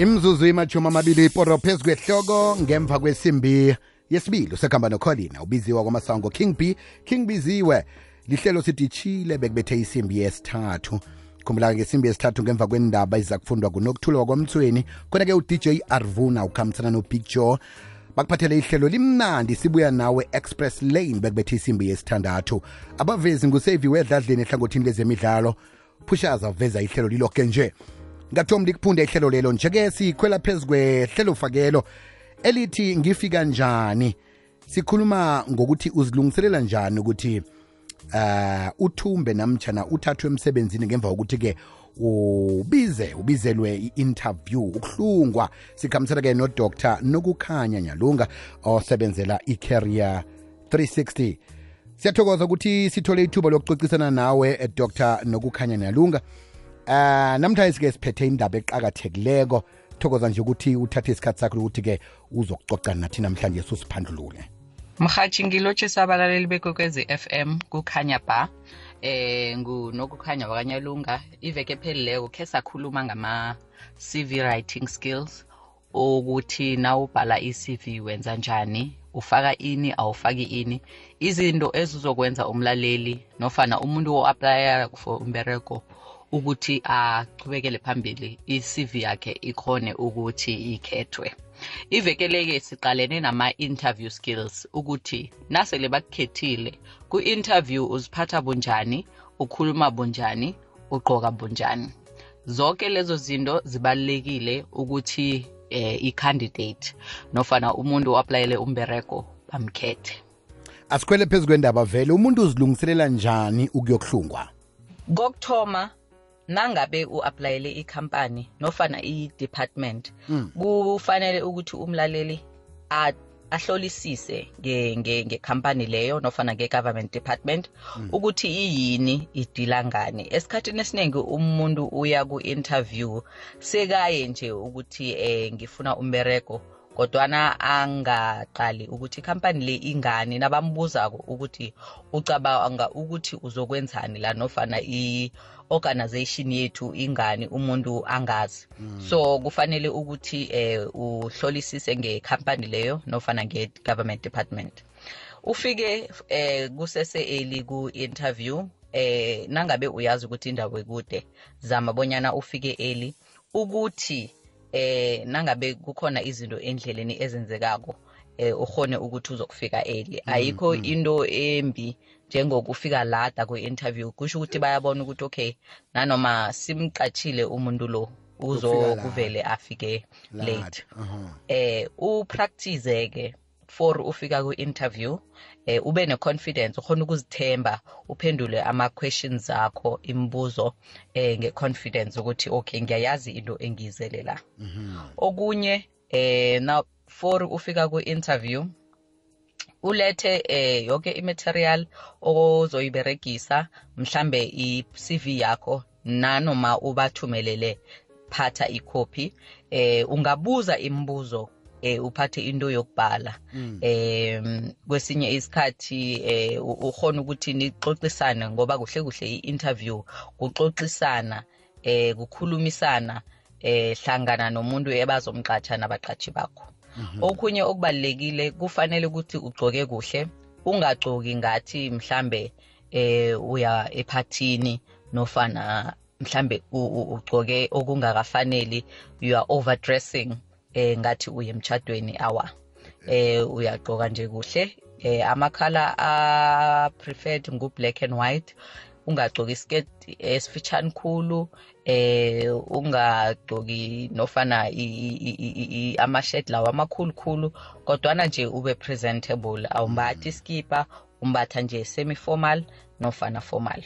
imzuzu imashumi amabili iporo phezu kwehloko ngemva kwesimbi yesibili usekhamba nokholina ubiziwa kwamasango king b king biziwe lihlelo sidishile bekubethe isimbi yesithathu khumbula ngesimbi yesithathu ngemva kwendaba iza kufundwa kunokuthula wakwamthweni khona-ke udj arvuna ukhambisana nobig joe bakuphathele ihlelo limnandi sibuya nawe express lane bekubethe isimbi yesithandathu abavezi ngusevi wedladleni ehlangothini lezemidlalo phushaza aveza ihlelo liloke nje ngathoma likuphunda ihlelo lelo njeke sikhwela phezu kwehlelo fakelo elithi ngifika njani sikhuluma ngokuthi uzilungiselela njani ukuthi uh uthumbe namtshana uthathwe emsebenzini ngemva kokuthi-ke ubize ubizelwe i-interview ukuhlungwa sikhambisela-ke nodr nokukhanya nyalunga osebenzela i-carrier 360 siyathokoza ukuthi sithole ithuba lokucocisana nawe eh, dr nokukhanya nalunga um uh, namhlanje sike siphethe indaba eqakathekileko thokoza nje ukuthi uthathe isikhathi sakho lokuthi-ke uzokucocana nathi namhlanje susiphandulule mhathi ngilotshisa abalaleli bekwekwezi f m kukhanya ba eh ngunokukhanya wakanyalunga iveke ephelileko khe sakhuluma ngama-cv writing skills ukuthi nawubhala i-cv wenza njani ufaka ini awufaki ini izinto ezizokwenza umlaleli nofana umuntu o-aplaya for umberego ukuthi achubekele phambili i-cv yakhe ikhone ukuthi ikhethwe ivekeleke siqalene nama-interview skills ukuthi nasele bakukhethile ku-interview uziphatha bunjani ukhuluma bunjani ugqoka bunjani zonke lezo zinto zibalulekile ukuthi eh, i-candidate nofana umuntu oaplayele umbereko bamkhethe asikhwele phezu kwendaba vele umuntu uzilungiselela njani ukuyokuhlungwa kokuthoma nangabe u-aplayele ikhampani nofana i-department mm. kufanele ukuthi umlaleli ahlolisise ngekhampani nge, nge leyo nofana nge-government department mm. ukuthi iyini idila ngani esikhathini esiningi umuntu uya ku-interview sekaye nje ukuthi eh, ngifuna umberego kodwana angaqali ukuthi ikhampani le ingani nabambuzako ukuthi ucabanga ukuthi uzokwenzani la nofana organization yethu ingani umuntu angazi mm. so kufanele ukuthi eh uhlolisise ngecompany leyo nofana nge-government department ufike eh kusese eli ku-interview eh nangabe uyazi ukuthi indawo ekude zama bonyana ufike eli ukuthi eh nangabe kukhona izinto endleleni ezenzekako eh ukhone ukuthi uzokufika early mm, ayikho mm. into embi njengokufika lada kwi-interview kusho ukuthi bayabona ukuthi okay nanoma simcatshile umuntu lo uzokuvele afike late uh -huh. eh upractice ke before ufika ku-interview eh, ube ne-confidence ukhona ukuzithemba uphendule ama-questions akho imibuzo eh, nge-confidence ukuthi okay ngiyayazi into engiyizele la mm -hmm. okunye eh, na for ufika ku-interview ulethe eh yonke imaterial ozoyiberegisa mhlambe i-CV yakho nanoma ubathumelele phatha ikhophi eh ungabuza imibuzo eh uphathe into yokubhala mm. eh kwesinye isikhathi eh ukhona ukuthi nixoxisane ngoba kuhle kuhle i-interview kuxoxisana eh kukhulumisana eh hlangana nomuntu ebazomqatsha nabaqatshi bakho mhm. okunye okubalekile kufanele ukuthi ugcoke kuhle ungagcoki ngathi mhlambe eh uya ephathini nofana mhlambe ugcoke okungakafaneli you are overdressing eh ngathi uye emtchadweni awa eh uyagqoka nje kuhle eh amakhala a preferred ngu black and white ungagcoki iskirt esifitshane khulu eh ungagcoki nofana ama-shirt lawo amakhulukhulu kodwana nje ube presentable awumbathi iskipa umbatha nje semi-formal nofana formal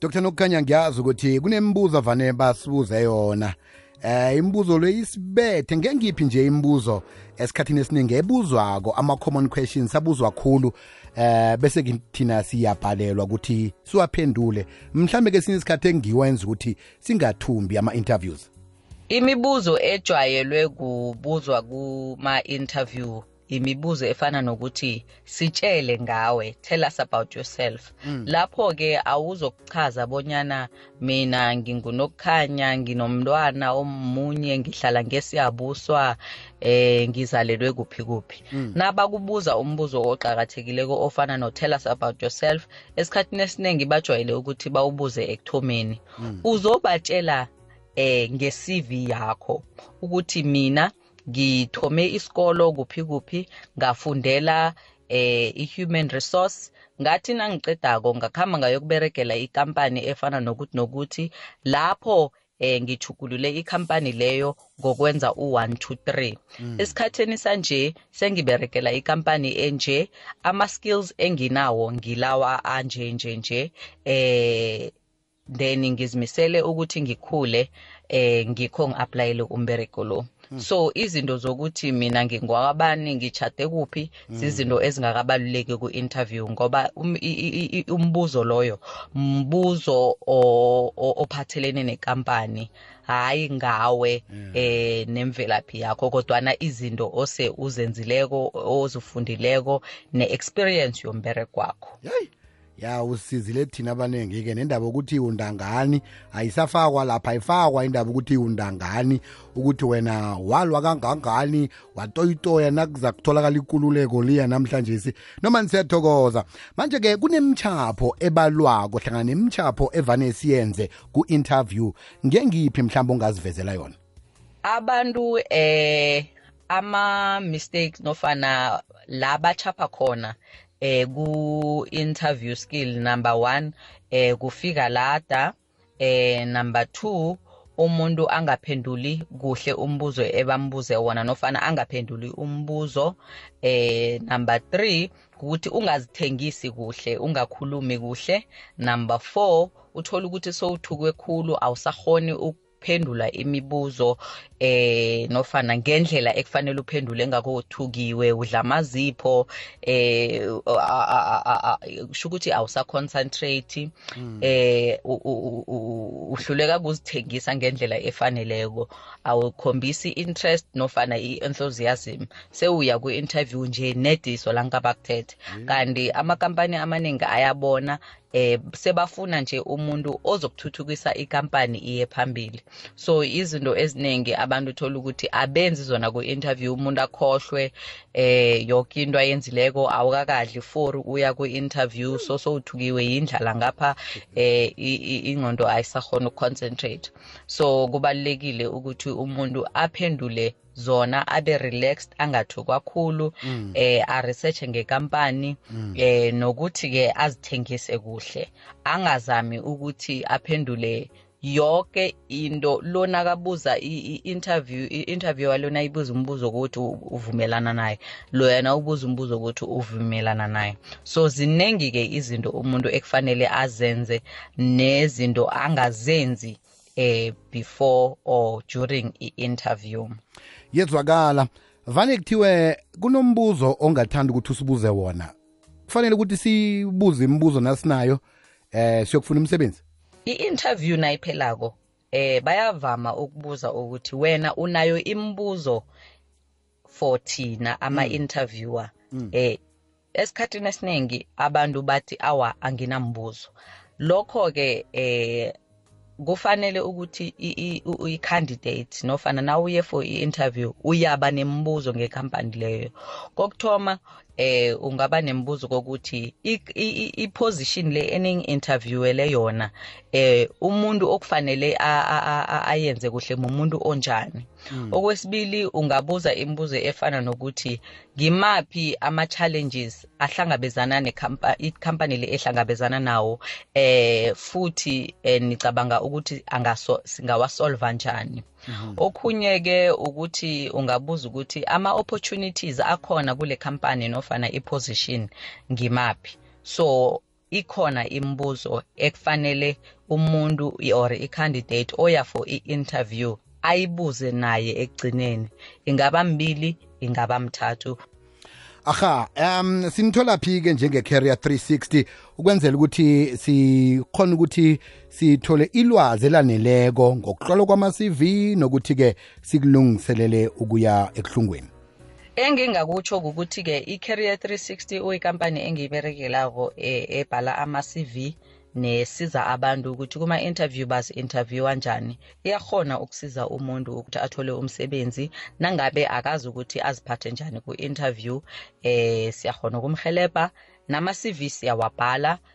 dr nokukhanya ngiyazi ukuthi kunemibuzo vane basibuze yona eh imibuzo le isibethe ngengiphi nje imibuzo esikhathini esiningi ebuzwako ama-common questions abuzwa khulu eh bese thina siyabhalelwa ukuthi siwaphendule mhlambe kesinye isikhathi engiwenza ukuthi singathumbi ama-interviews imibuzo ejwayelwe kubuzwa kuma-interview imibuzo efana nokuthi sitshele ngawe tell us about yourself mm. lapho ke awuzokuchaza bonyana mina ngingunokukhanya nginomntwana omunye ngihlala ngesiyabuswa eh ngizalelwe kuphi kuphi mm. nabakubuza umbuzo oqhakathekileko ofana no tell us about yourself esikhathini esiningi bajwayele ukuthi bawubuze ekuthomeni mm. uzobatshela eh nge-CV yakho ukuthi mina ngithome isikolo kuphi kuphi ngafundela eh i-human resource ngathi nangiqedako ngakuhamba ngayokuberegela ikampani efana nokuthi nokuthi lapho eh ngithukulule ikhampani leyo ngokwenza u1 2 3 esikhatheni sanje sengiberekela ikampani enje ama skills enginawo ngilawa anje nje nje eh then ngizimisele ukuthi ngikhule eh ngikho ngiapplyele umbereko lo hmm. so izinto zokuthi mina ngingwabani ngitshade kuphi hmm. zizinto ezingakabaluleki ku-interview ngoba um, umbuzo loyo mbuzo ophathelene nekampani hayi ngawe hmm. eh nemvelaphi yakho kodwana izinto ose uzenzileko ozifundileko ne-experience yombereko wakho ya usizile thina abaningi-ke nendaba ukuthi undangani ayisafakwa lapha ayifakwa indaba ukuthi undangani ukuthi wena walwa kangangani watoyitoya nakuza kutholakala ikululeko liya namhlanje si noma nisiyathokoza manje-ke kunemtshapho ebalwako hlangana nemtshapho evane siyenze ku-interview ngengiphi mhlawumbe ongazivezela yona abantu eh ama mistakes nofana la bachapha khona eh ku interview skill number 1 eh kufika lada eh number 2 umuntu angaphenduli kuhle umbuzo ebambuze wona nofana angaphenduli umbuzo eh number 3 ukuthi ungazithengisi kuhle ungakhulumi kuhle number 4 uthola ukuthi sowuthukwe khulu awusahoni phendula imibuzo eh nofana ngendlela ekufanele uphendule ngakho uthukiwe udla amazipho eh kusho ukuthi awusaconcentrate hmm. eh uhluleka kuzithengisa ngendlela efaneleko awukhombisi interest nofana i-enthusiasm sewuya ku-interview nje nediso langabakuthethe hmm. kanti amakampani amaningi ayabona eh sebafuna nje umuntu ozokuthuthukisa ikampani iye phambili so izinto eziningi abantu thola ukuthi abenzi zona ku-interview umuntu akhohlwe eh yoke into ayenzileko awukakadli for uya ku-interview so sowuthukiwe yindlala ngapha eh ingqondo ayisahona ukuconcentrate so kubalulekile ukuthi umuntu aphendule zona abe relaxed angathukwa khulu mm. eh a research ngekampani mm. eh nokuthi ke azithengise kuhle angazami ukuthi aphendule yonke into lona kabuza i-interview i-interview walona ibuza umbuzo ukuthi uvumelana naye loyana ubuza umbuzo ukuthi uvumelana naye so ziningi-ke izinto umuntu ekufanele azenze nezinto angazenzi eh before or during i-interview yezwakala vane kuthiwe kunombuzo ongathanda ukuthi usibuze wona kufanele ukuthi sibuze imibuzo nasinayo eh siyokufuna umsebenzi i-interview nayiphelako eh bayavama ukubuza ukuthi wena unayo imibuzo for thina ama-interviewer mm. mm. eh esikhathini esiningi abantu bathi awa anginambuzo lokho-ke eh kufanele ukuthi i-candidate nofana na uye for i-interview uyaba nemibuzo ngekhampani leyo kokuthoma eh ungaba nemibuzo kokuthi i-position le eningi-interviewele yona eh umuntu okufanele ayenze kuhle mumuntu onjani mm. okwesibili ungabuza imibuzo efana nokuthi ngimaphi ama-challenges ahlangabezana i-company le ehlangabezana nawo eh futhi eh, nicabanga ukuthi angaso singawasolva njani mm. okhunye ke ukuthi ungabuza ukuthi ama-opportunities akhona kule company nofana i-position ngimaphi so ikhona imibuzo ekufanele umuntu or i-candidate oya for i-interview ayibuze naye ekugcineni ingaba mbili ingaba mthathu aha um sinitholaphi-ke njenge-carrier 360 ukwenzela ukuthi sikhona ukuthi sithole ilwazi elaneleko ngokuhlolwa kwama-cv nokuthi-ke sikulungiselele ukuya ekuhlungweni engingakutjho kukuthi-ke i-carrier 360 uyikampani engiyiberekelako e, ebhala ama-cv nesiza abantu ukuthi kuma-interview bazi-interviewa njani iyakhona ukusiza umuntu ukuthi athole umsebenzi nangabe akazi ukuthi aziphathe njani ku-interview um eh, siyakhona ukumhelebha nama-cv siyawabhala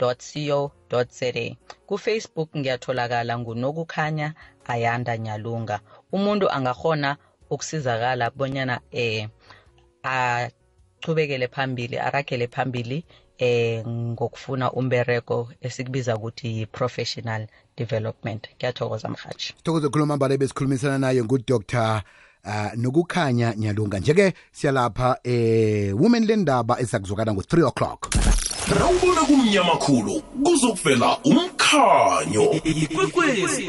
www.co.za. KuFacebook ngiyatholakala nguNokukhanya Ayanda Nyalunga. Umuntu angakghona ukusizakala bonyana eh achubekele phambili aragele phambili eh ngokufuna umberego esikubiza ukuthi yi-professional development ngiyathokoza mhathi thokoza khuluma mbala ebesikhulumisana naye ngudr uh, nokukhanya nyalunga nje-ke siyalapha eh women lendaba esakuzokana ngo-3 o'clock rawubona kumnyama khulu kuzokuvela umkhanyo ikwekwezi